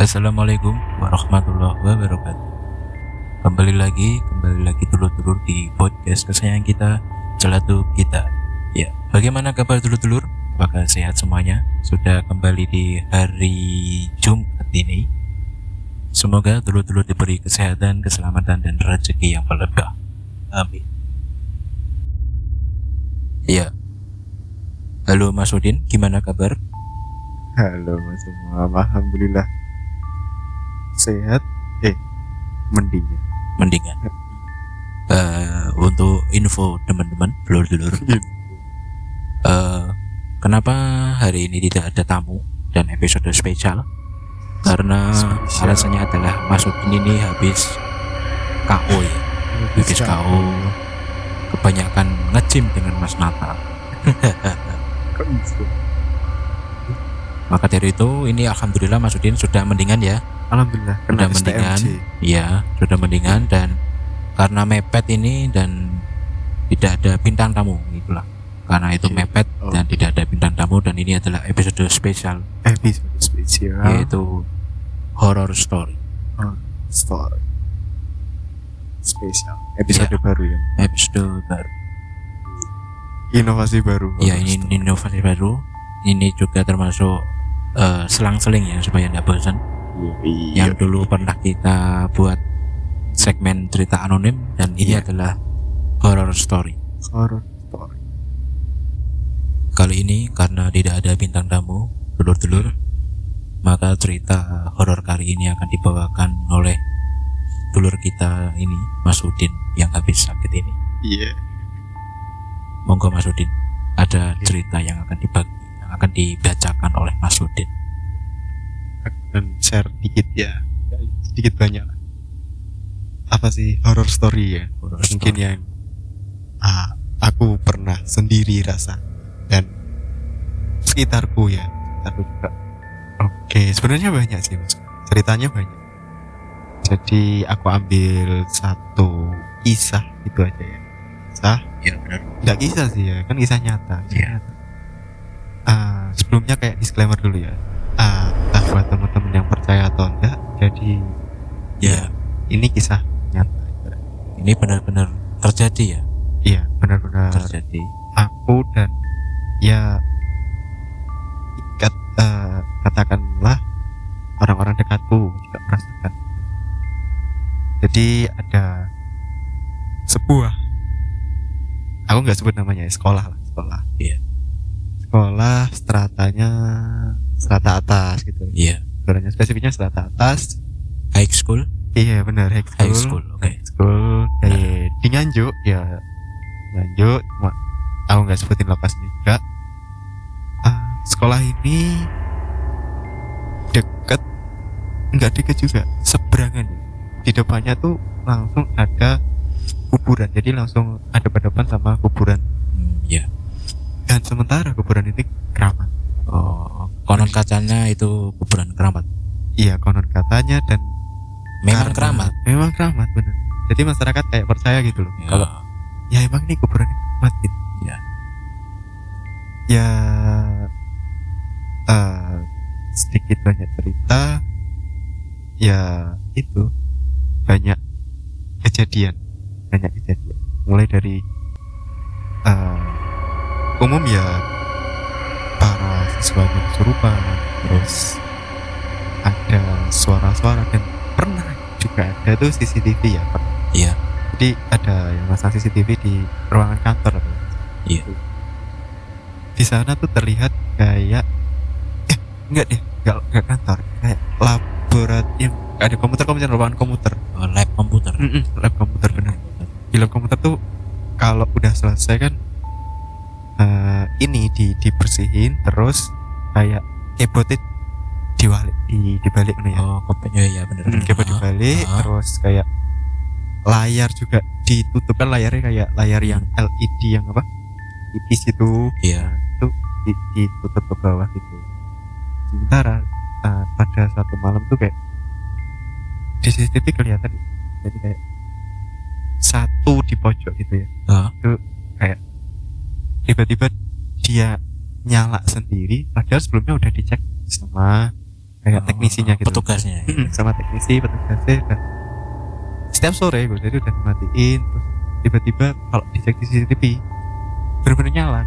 Assalamualaikum warahmatullahi wabarakatuh Kembali lagi, kembali lagi dulur-dulur di podcast kesayangan kita Celatu kita Ya, bagaimana kabar dulur-dulur? Apakah sehat semuanya? Sudah kembali di hari Jumat ini Semoga dulur-dulur diberi kesehatan, keselamatan, dan rezeki yang berlimpah Amin Ya Halo Mas Udin, gimana kabar? Halo mas alhamdulillah sehat. Eh, mendingan. mendingan. Eh, untuk info teman-teman dulur-dulur eh, kenapa hari ini tidak ada tamu dan episode spesial? Karena Spesial. alasannya adalah Mas Udin ini habis KO ya. Habis KO kebanyakan ngejim dengan Mas Nata maka dari itu ini alhamdulillah Mas Udin sudah mendingan ya Alhamdulillah sudah mendingan STMJ. ya sudah mendingan dan karena mepet ini dan tidak ada bintang tamu itulah karena itu Oke. mepet Oh. dan tidak ada bintang tamu dan ini adalah episode spesial Episode spesial. yaitu horror story Oh, story. Spesial. Episode baru ya. episode baru Inovasi baru. ya Horror ini story. inovasi baru ini juga termasuk eh, selang-seling ya supaya tidak bosan Iya. yang dulu pernah kita buat segmen cerita anonim dan ini Iya. adalah horror story horror story. Kali ini karena tidak ada bintang tamu, dulur-dulur, maka cerita horor kali ini akan dibawakan oleh dulur kita ini, Mas Udin yang habis sakit ini. Iya. Monggo Mas Udin, ada cerita yang akan dibagi, yang akan dibacakan oleh Mas Udin. Akan share dikit ya. Sedikit banyak. Apa sih horror story ya? Horror mungkin story. yang ah, aku pernah sendiri rasa dan sekitarku ya sekitarku juga oke sebenarnya banyak sih mas ceritanya banyak jadi aku ambil satu kisah gitu aja ya kisah Ya benar. nggak kisah sih ya kan kisah nyata kisah Iya. nyata. Ah, sebelumnya kayak disclaimer dulu ya entah buat teman-teman yang percaya atau enggak jadi Ya, ini kisah nyata. Ini benar-benar terjadi ya, iya benar-benar terjadi. aku dan ya kat, eh, katakanlah orang-orang dekatku juga merasakan. Jadi ada sebuah aku nggak sebut namanya ya sekolah lah sekolah. Iya. sekolah stratanya strata atas gitu. Iya, sebenarnya spesifiknya strata atas. High school, iya benar high school. High school, oke. high school kayak di Nganjuk ya. Nganjuk cuma aku nggak sebutin lokasinya juga. Ah, sekolah ini deket nggak deket juga seberangan. Di depannya tuh langsung ada kuburan jadi langsung ada depan sama kuburan. Hmm, ya. dan sementara kuburan ini keramat konon kacanya itu kuburan keramat. iya konon katanya dan Memang karena- keramat. memang keramat bener jadi masyarakat kayak percaya gitu loh Ya. kalau ya emang ini kuburan keramat gitu Ya. ya eh, sedikit banyak cerita ya itu banyak kejadian banyak kejadian mulai dari eh, umum ya para siswanya kesurupan terus ada suara-suara dan pernah juga ada tuh CCTV ya pernah. Iya. jadi ada yang masang CCTV di ruangan kantor Iya. di sana tuh terlihat kayak eh enggak deh enggak, enggak kantor kayak laboratorium ada komputer komputer ruangan komputer Oh, lab komputer. Mm-mm, lab komputer bener di lab komputer tuh kalau udah selesai kan eh, ini di dibersihin terus kayak keyboardnya diwalik di dibalik nih ya Oh, kopenya ya benar. Hmm, keyboard Ah, dibalik ah. terus kayak layar juga ditutup kan layarnya kayak layar yang LED yang apa tipis itu Iya. itu di- ditutup ke bawah gitu sementara eh, pada satu malam tuh kayak di CCTV kelihatan jadi kayak satu di pojok gitu ya Ah. itu tiba-tiba dia nyala sendiri padahal sebelumnya udah dicek sama kayak teknisinya gitu Petugasnya. Mm, sama teknisi petugasnya udah setiap sore gue jadi udah dimatiin terus tiba-tiba kalau dicek di CCTV bener-bener nyala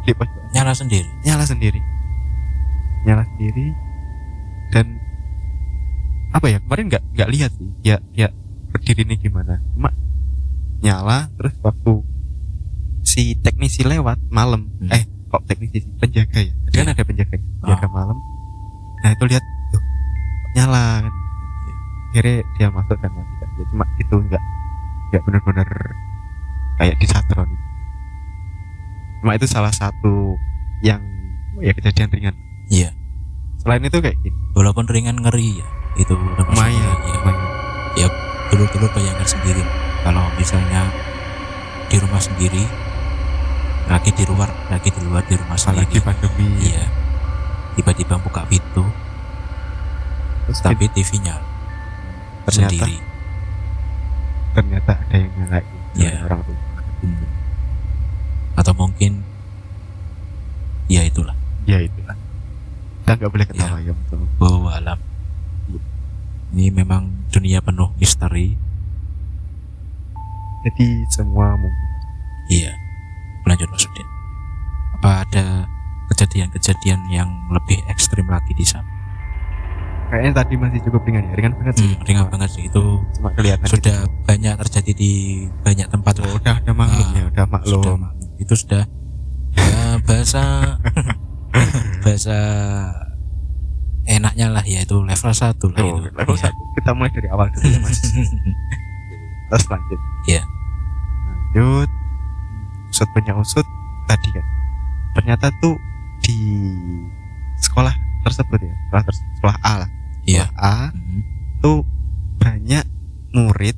di pojok Nyala sendiri. nyala sendiri nyala sendiri dan apa ya kemarin nggak nggak lihat sih ya ya berdiri ini gimana cuma nyala terus waktu si teknisi lewat malam Hmm. eh kok teknisi penjaga ya Jadi kan Iya. ada penjaga penjaga Oh. malam nah itu lihat tuh nyala kan akhirnya dia masuk dan matikan ya, cuma itu nggak nggak benar-benar kayak disatron cuma itu salah satu yang ya kejadian ringan Iya. selain itu kayak gini Walaupun ringan ngeri ya. Itu lumayan ya. lumayan ya dulur-dulur bayangkan sendiri kalau misalnya di rumah sendiri lagi di luar lagi di luar di rumah apalagi sendiri pandemi. Iya. Tiba-tiba buka pintu. Terus tapi TV nyala ternyata sendiri ternyata ada yang nyalain Iya. orang tuh Hmm. atau mungkin ya itulah. Ya itulah. Kita nggak boleh ketawa ya betul. Bahwa alam. Ini memang dunia penuh misteri. Jadi semua mungkin. Iya lanjut Mas Udin. Apa ada kejadian-kejadian yang lebih ekstrim lagi di sana? Kayaknya tadi masih cukup ringan ya ringan banget sih. Hmm, ringan banget sih. Itu cuma kelihatan sudah banyak terjadi di banyak tempat Oh, udah ada maklum Ah, ya udah maklum Sudah maklum. itu sudah ya bahasa bahasa enaknya lah ya itu level satu lah Tuh, itu. level Iya. satu. Kita mulai dari awal dulu ya mas. Terus lanjut. Iya. lanjut usut punya usut tadi kan. Ternyata tuh di sekolah tersebut ya sekolah ters- sekolah A lah. Iya. sekolah A Hmm. tuh banyak murid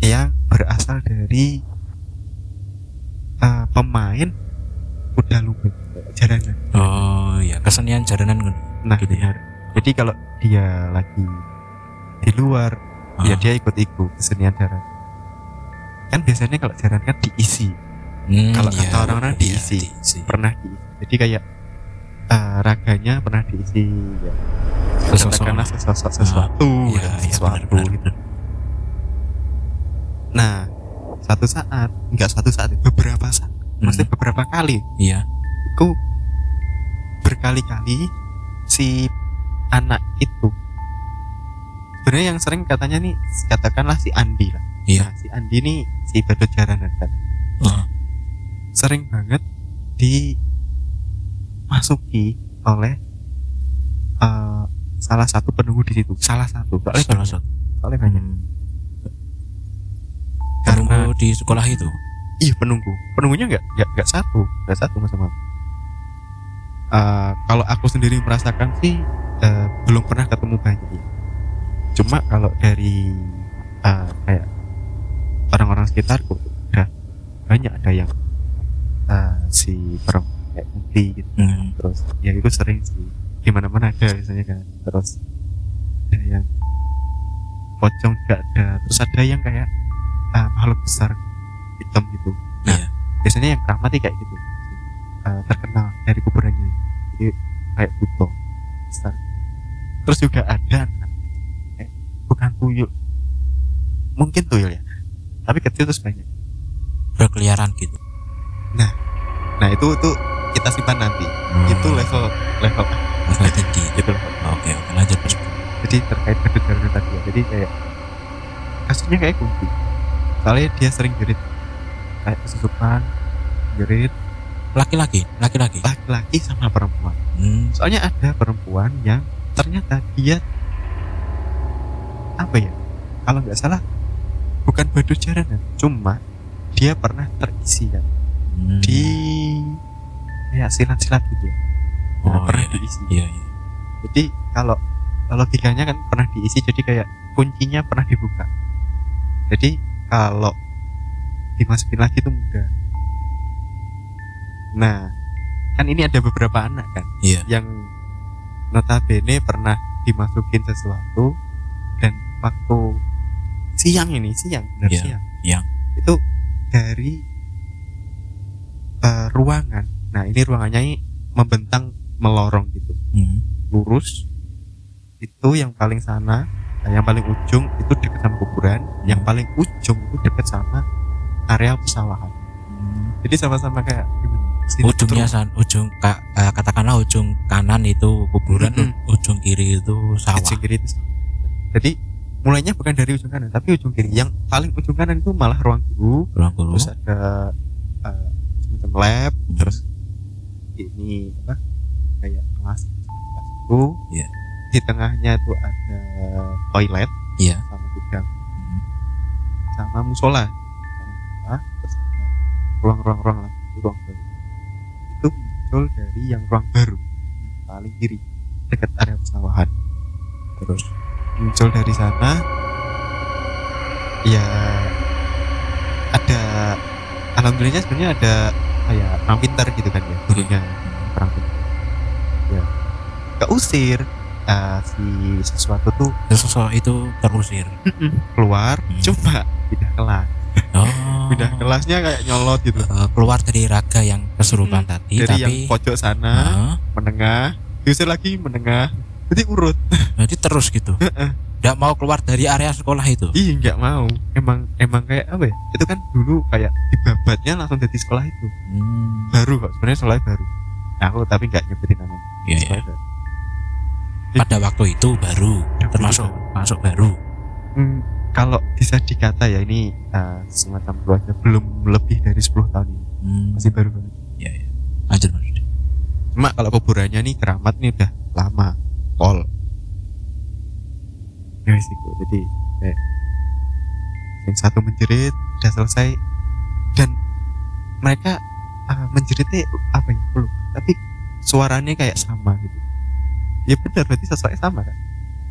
yang berasal dari eh, pemain kuda lumping jaranan. Oh ya kesenian jaranan kan? Nah gitu ya. jadi kalau dia lagi di luar ya Ah. dia ikut-ikut kesenian jaran kan biasanya kalau jaran kan diisi Hmm, kalau iya, kata orang-orang iya, diisi. diisi. pernah diisi jadi kayak eh, raganya pernah diisi ya katakanlah sesosok sesuatu Iya, dan iya, sesuatu benar, benar, gitu. nah satu saat enggak suatu saat beberapa saat maksudnya Hmm, beberapa kali iya itu berkali-kali si anak itu sebenarnya yang sering katanya nih katakanlah si Andi lah Iya. Nah, si Andi nih si badut jaranan kan Ah. Sering banget dimasuki oleh eh, salah satu penunggu di situ salah satu soalnya salah banyak, satu soalnya banyak Hmm. karena Penunggu di sekolah itu iya penunggu penunggunya nggak nggak nggak satu nggak satu mas. Eh, kalau aku sendiri merasakan sih eh, belum pernah ketemu banyak ya. cuma kalau dari eh, kayak orang-orang sekitarku udah banyak ada yang eh, si perempuan kayak putih gitu. Hmm. terus ya itu sering sih. Di mana mana ada biasanya kan. Terus ada yang pocong juga ada. Terus ada yang kayak ah, makhluk besar hitam gitu. Nah, Iya. biasanya yang keramat kayak gitu. Eh, terkenal dari kuburannya. Jadi kayak buto besar. Terus juga ada eh, bukan tuyul. Mungkin tuyul ya. Tapi kecil terus banyak. Berkeliaran gitu nah itu tuh kita simpan nanti. Itu level level level tinggi gitu level oke oke lanjut Mas. jadi terkait jaranan tadi ya jadi kayak kasusnya kayak kunci. Soalnya dia sering jerit. Kayak kesusupan jerit. Laki-laki laki-laki? Laki-laki sama perempuan. Hmm. soalnya ada perempuan yang ternyata dia apa ya? Kalau nggak salah bukan badut jaranan cuma dia pernah terisi kan Hmm. di kayak silat-silat gitu ya. Nah, oh pernah iya diisi iya iya jadi kalau logikanya kan pernah diisi jadi kayak kuncinya pernah dibuka jadi kalau dimasukin lagi tuh mudah nah kan ini ada beberapa anak kan iya yang notabene pernah dimasukin sesuatu dan waktu siang ini siang benar Iya, siang siang. itu dari ruangan. Nah ini ruangannya ini membentang melorong gitu. Hmm. lurus. Itu yang paling sana nah, yang paling ujung itu dekat sama kuburan. Yang paling ujung itu dekat sama area pesawahan jadi sama-sama kayak ujungnya san, ujung ka- eh, katakanlah ujung kanan itu kuburan Mm-mm. ujung kiri itu sawah. Ujung kiri itu jadi mulainya bukan dari ujung kanan tapi ujung kiri. Yang paling ujung kanan itu malah ruang guru. Ruang guru. Terus ada uh, semacam lab terus ini apa kayak kelas kelas itu Iya. di tengahnya itu ada toilet iya. sama gudang. Hmm. sama musola. Musola terus ada ruang-ruang-ruang lagi ruang baru. Itu muncul dari yang ruang baru yang paling kiri dekat area pesawahan terus? Muncul dari sana. Ya ada alhamdulillahnya sebenarnya ada kayak orang pintar gitu kan ya gurunya orang pintar. Ya. Gak usir eh, si sesuatu tuh sosok itu terusir keluar Hmm. cuma pindah kelas. Oh. Pindah kelasnya kayak nyolot gitu. Eh, keluar dari raga yang kesurupan Hmm, tadi dari tapi yang pojok sana Hah? menengah diusir lagi menengah jadi urut. Berarti terus gitu nggak mau keluar dari area sekolah itu? Ih nggak mau. Emang emang kayak apa ya? Itu kan dulu kayak dibabatnya langsung jadi sekolah itu. Hmm. baru kok sebenarnya sekolahnya baru. Nah, aku tapi nggak nyebutin namanya Iya, iya. Pada waktu itu baru Waktu termasuk masuk baru. Hmm, kalau bisa dikata ya ini uh, semacam keluarga belum lebih dari 10 tahun ini. Hmm. masih baru banget. Ya ya lanjut cuma kalau kuburannya nih keramat nih udah lama. Pol ya wis iku. jadi kayak yang satu menjerit udah selesai. Dan mereka uh, menjeritnya apa ya? Belum tapi suaranya kayak sama gitu. Ya benar berarti sesuai sama kan?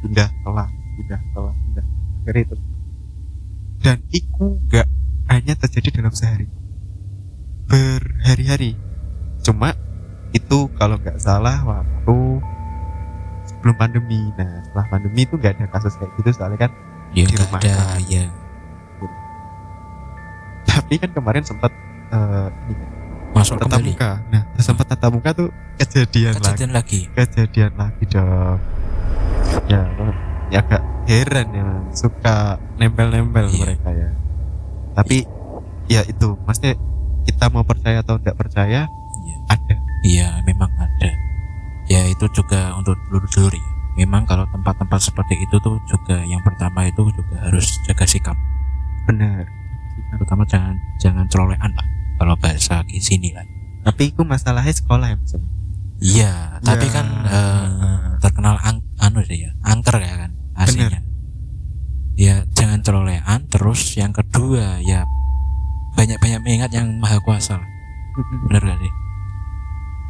Pindah kelas pindah kelas pindah akhirnya itu dan itu gak hanya terjadi dalam sehari. Berhari-hari. Cuma itu kalau nggak salah waktu sebelum pandemi. Nah setelah pandemi itu nggak ada kasus kayak gitu soalnya kan ya Di rumah ada kan. ya. Tapi kan kemarin sempat eh, ini kan, masuk tatap kembali? muka. Nah sempat tatap muka tuh kejadian, lagi. Kejadian lagi? Kejadian lagi dong. Ya ya agak heran ya. Suka nempel-nempel Iya. mereka ya. Tapi ya itu. Maksudnya kita mau percaya atau tidak percaya Iya. ada. Iya memang Ya itu juga untuk dulur-dulur ya Memang kalau tempat-tempat seperti itu tuh juga Yang pertama itu juga harus jaga sikap. Benar. Terutama jangan jangan celolehan lah Kalau bahasa di sini lah. Tapi itu masalahnya sekolah ya mas? Iya tapi Ya. kan eh, terkenal ang, anu sih ya Angker ya kan aslinya. Ya jangan celolehan Terus yang kedua ya Banyak-banyak mengingat yang maha kuasa lah. Bener gak sih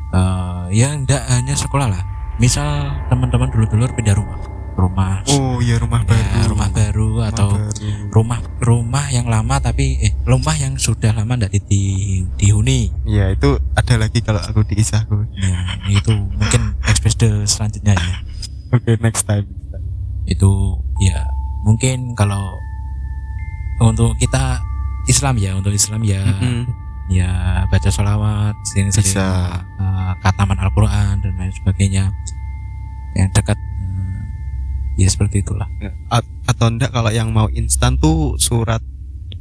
Eh, ya enggak hanya sekolah lah. Misal teman-teman dulu-dulu pindah rumah. Rumah. Oh ya rumah ya, baru. rumah baru Rumah atau baru. rumah rumah yang lama tapi eh rumah yang sudah lama enggak di, di dihuni. Ya itu ada lagi kalau aku di kisahku ya, itu mungkin episode selanjutnya ya. Oke next time next time. itu ya mungkin kalau untuk kita Islam ya untuk Islam ya. Mm-mm. Ya baca sholawat sering-sering Bisa. uh, kataman Al-Quran dan lain sebagainya. Yang dekat hmm, ya seperti itulah. Ya, a- atau enggak kalau yang mau instan tuh surat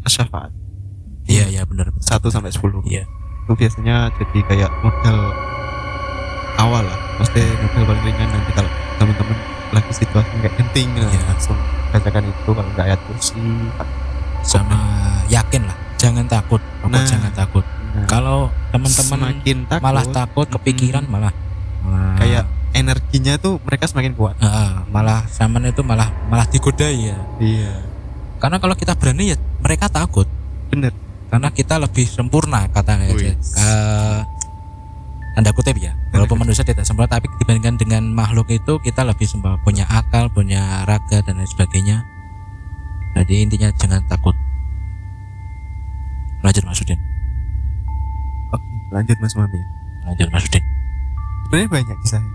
syafaat iya iya benar 1 sampai 10 iya. Itu biasanya jadi kayak modal awal lah. Maksudnya modal paling ringan nanti kalau teman-teman lagi situasi kayak genting Iya. langsung bacakan itu. Kalau nggak ayat kursi sama yakin lah jangan takut pokok Nah. jangan takut. Nah, kalau teman-teman semakin takut malah takut kepikiran malah. Malah kayak energinya tuh mereka semakin kuat. Ah, malah zaman itu malah malah digoda ya. Iya. Karena kalau kita berani ya mereka takut. Bener. Karena kita lebih sempurna katanya aja. Wih. Eh, tanda kutip ya walaupun manusia tidak sempurna tapi dibandingkan dengan makhluk itu kita lebih sempurna. Punya akal punya raga dan lain sebagainya. Jadi intinya jangan takut lanjut Mas Udin. Oke lanjut mas Mami. Lanjut Mas Udin. Sebenarnya banyak kisahnya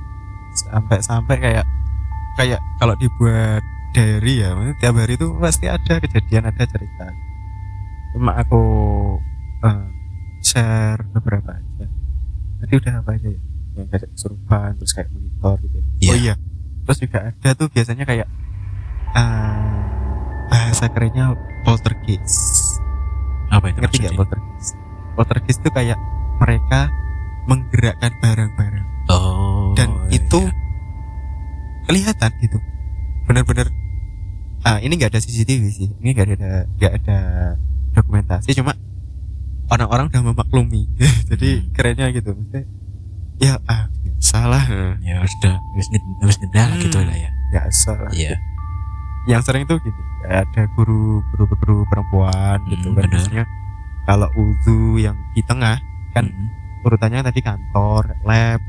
sampai sampai kayak kayak kalau dibuat diary ya tiap hari itu pasti ada kejadian ada cerita. Cuma aku eh, share beberapa aja. Tadi udah apa aja ya? Yang kayak kesurupan terus kayak monitor gitu ya. Iya. oh iya. Terus juga ada tuh biasanya kayak eh, bahasa kerennya poltergeist apa itu ngerti nggak? Maksudnya? poltergeist poltergeist itu kayak mereka menggerakkan barang-barang. Oh dan itu iya. kelihatan gitu. Bener-bener ah ini nggak ada CCTV sih. Ini nggak ada nggak ada dokumentasi. Cuma orang-orang udah memaklumi. Jadi Hmm. kerennya gitu. Maksudnya ya ah salah. Ya nged- wis ngedal Hmm. gitu lah ya. Ya salah. Iya yang sering tuh gini ada guru guru guru perempuan gitu Hmm, kan benar. biasanya kalau uzu yang di tengah kan Mm. urutannya tadi kantor lab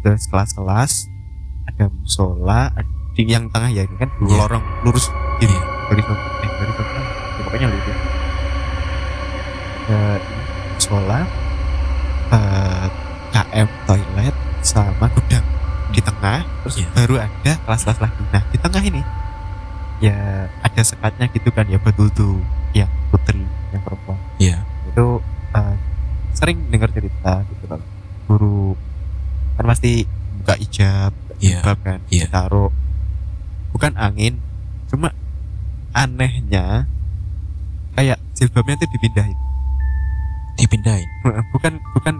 terus kelas-kelas ada musola ada di yang tengah ya ini kan dua Iya. lorong lurus gini Iya. horizontal eh horizontal ya, pokoknya lurus ada ini, musola eh, KM toilet sama gudang di tengah terus Iya. baru ada kelas-kelas lagi nah di tengah ini ya ada sekatnya gitu kan ya betul tuh yang putri yang perempuan. Iya. Itu uh, sering dengar cerita gitu kalau guru kan pasti buka ijab buka Iya, kan iya. ditaruh. Bukan angin cuma anehnya kayak jilbabnya itu dipindahin. Dipindahin? Bukan bukan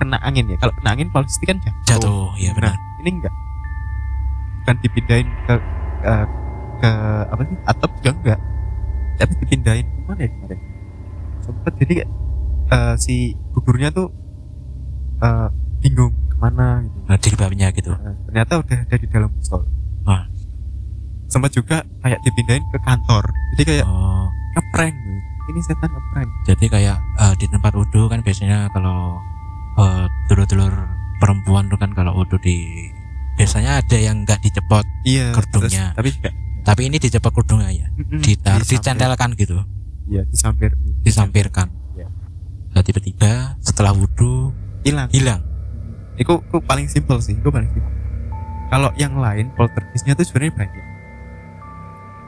kena angin ya. Kalau kena angin pasti kan jatuh, jatuh ya benar. nah ini enggak. Bukan dipindahin ke ke, ke apa sih atap juga enggak. Tapi dipindahin ke mana ya kemarin? Sempet jadi eh, si gugurnya tuh eh, bingung ke mana gitu. Nah, jilbabnya gitu. Nah, ternyata udah ada di dalam musola Ah. sempat juga kayak dipindahin ke kantor. Jadi kayak oh. ngeprank ini setan ngeprank. Jadi kayak eh, di tempat wudhu kan biasanya kalau eh, dulur-dulur perempuan tuh kan kalau wudhu di biasanya ada yang nggak dicepot iya Kerudungnya. tapi juga tapi ini dicepot kerudungnya ya? Ditaruh dicentelkan gitu? Iya disampir. Disampirkan. Iya. nah tiba-tiba setelah wudhu hilang. hilang. Itu itu paling simpel sih itu paling simpel. Kalau yang lain poltergeistnya tuh sebenarnya banyak.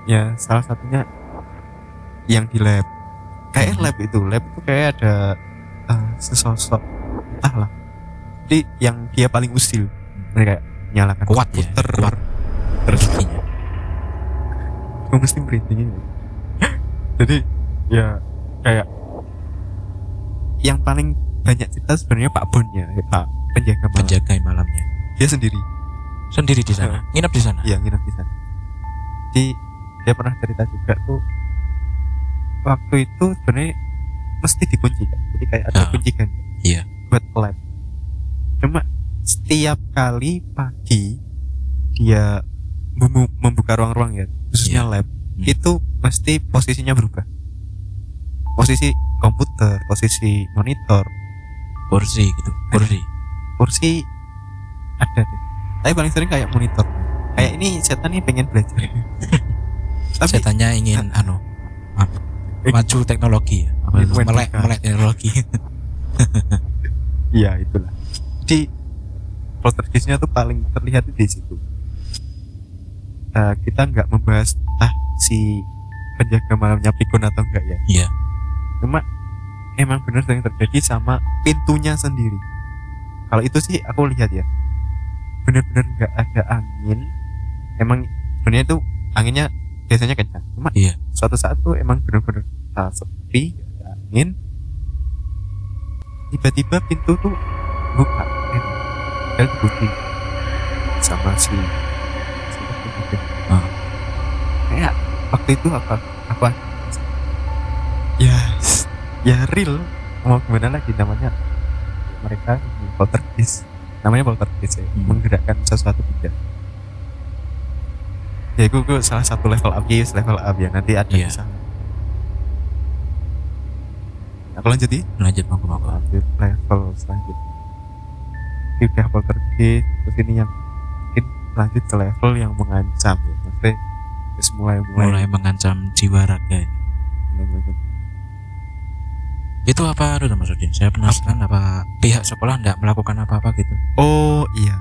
Ya salah satunya yang di lab. Kayak Hmm. lab itu lab itu kayak ada eh, sesosok entahlah jadi yang dia paling usil. Mereka nyalakan Kuat ya, komputer. kuat. terus. Gue mesti merinding ini. Jadi ya kayak yang paling banyak cerita sebenarnya Pak Bon ya Pak penjaga malam. Penjaga malamnya. Dia sendiri. Sendiri di sana? Nginep di sana? Iya nginep di sana. Jadi dia pernah cerita juga tuh waktu itu sebenarnya mesti dikunci kan. Jadi kayak ada Ah, kunci kan iya. buat lab. Cuma setiap kali pagi dia membuka ruang-ruang ya khususnya Iya. lab Hmm. itu mesti posisinya berubah. Posisi komputer, posisi monitor, kursi gitu kursi kursi ada deh. Tapi paling sering kayak monitor. Kayak ini setan nih pengen belajar. Tapi setannya ingin anu anu, Eh, maju teknologi ya melek melek teknologi Iya itulah. Jadi poltergeistnya tuh paling terlihat di situ. Eh, kita nggak membahas ah si penjaga malamnya pikun atau enggak ya. iya Cuma emang benar sering terjadi sama pintunya sendiri. Kalau itu sih aku lihat ya, benar-benar nggak ada angin. Emang sebenarnya tuh anginnya biasanya kencang. Cuma Iya. suatu saat tuh emang benar-benar ah, sepi, ada angin. Tiba-tiba pintu tuh buka, eh, dan dikunci sama si waktu itu apa? Apa? Ya ya real. Mau gimana lagi namanya? Mereka poltergeist. Namanya poltergeist ya. Hmm. menggerakkan sesuatu benda ya gue, gue salah satu level up. Ya level up ya. Nanti ada di sana. Aku lanjut ya lanjut monggo monggo. Lanjut level selanjutnya. Ini udah poltergeist terus ini yang mungkin lanjut ke level yang mengancam ya. Maksudnya mulai mulai, mulai mengancam jiwa raga itu apa itu maksudnya? Saya penasaran apa pihak sekolah tidak melakukan apa-apa gitu? Oh iya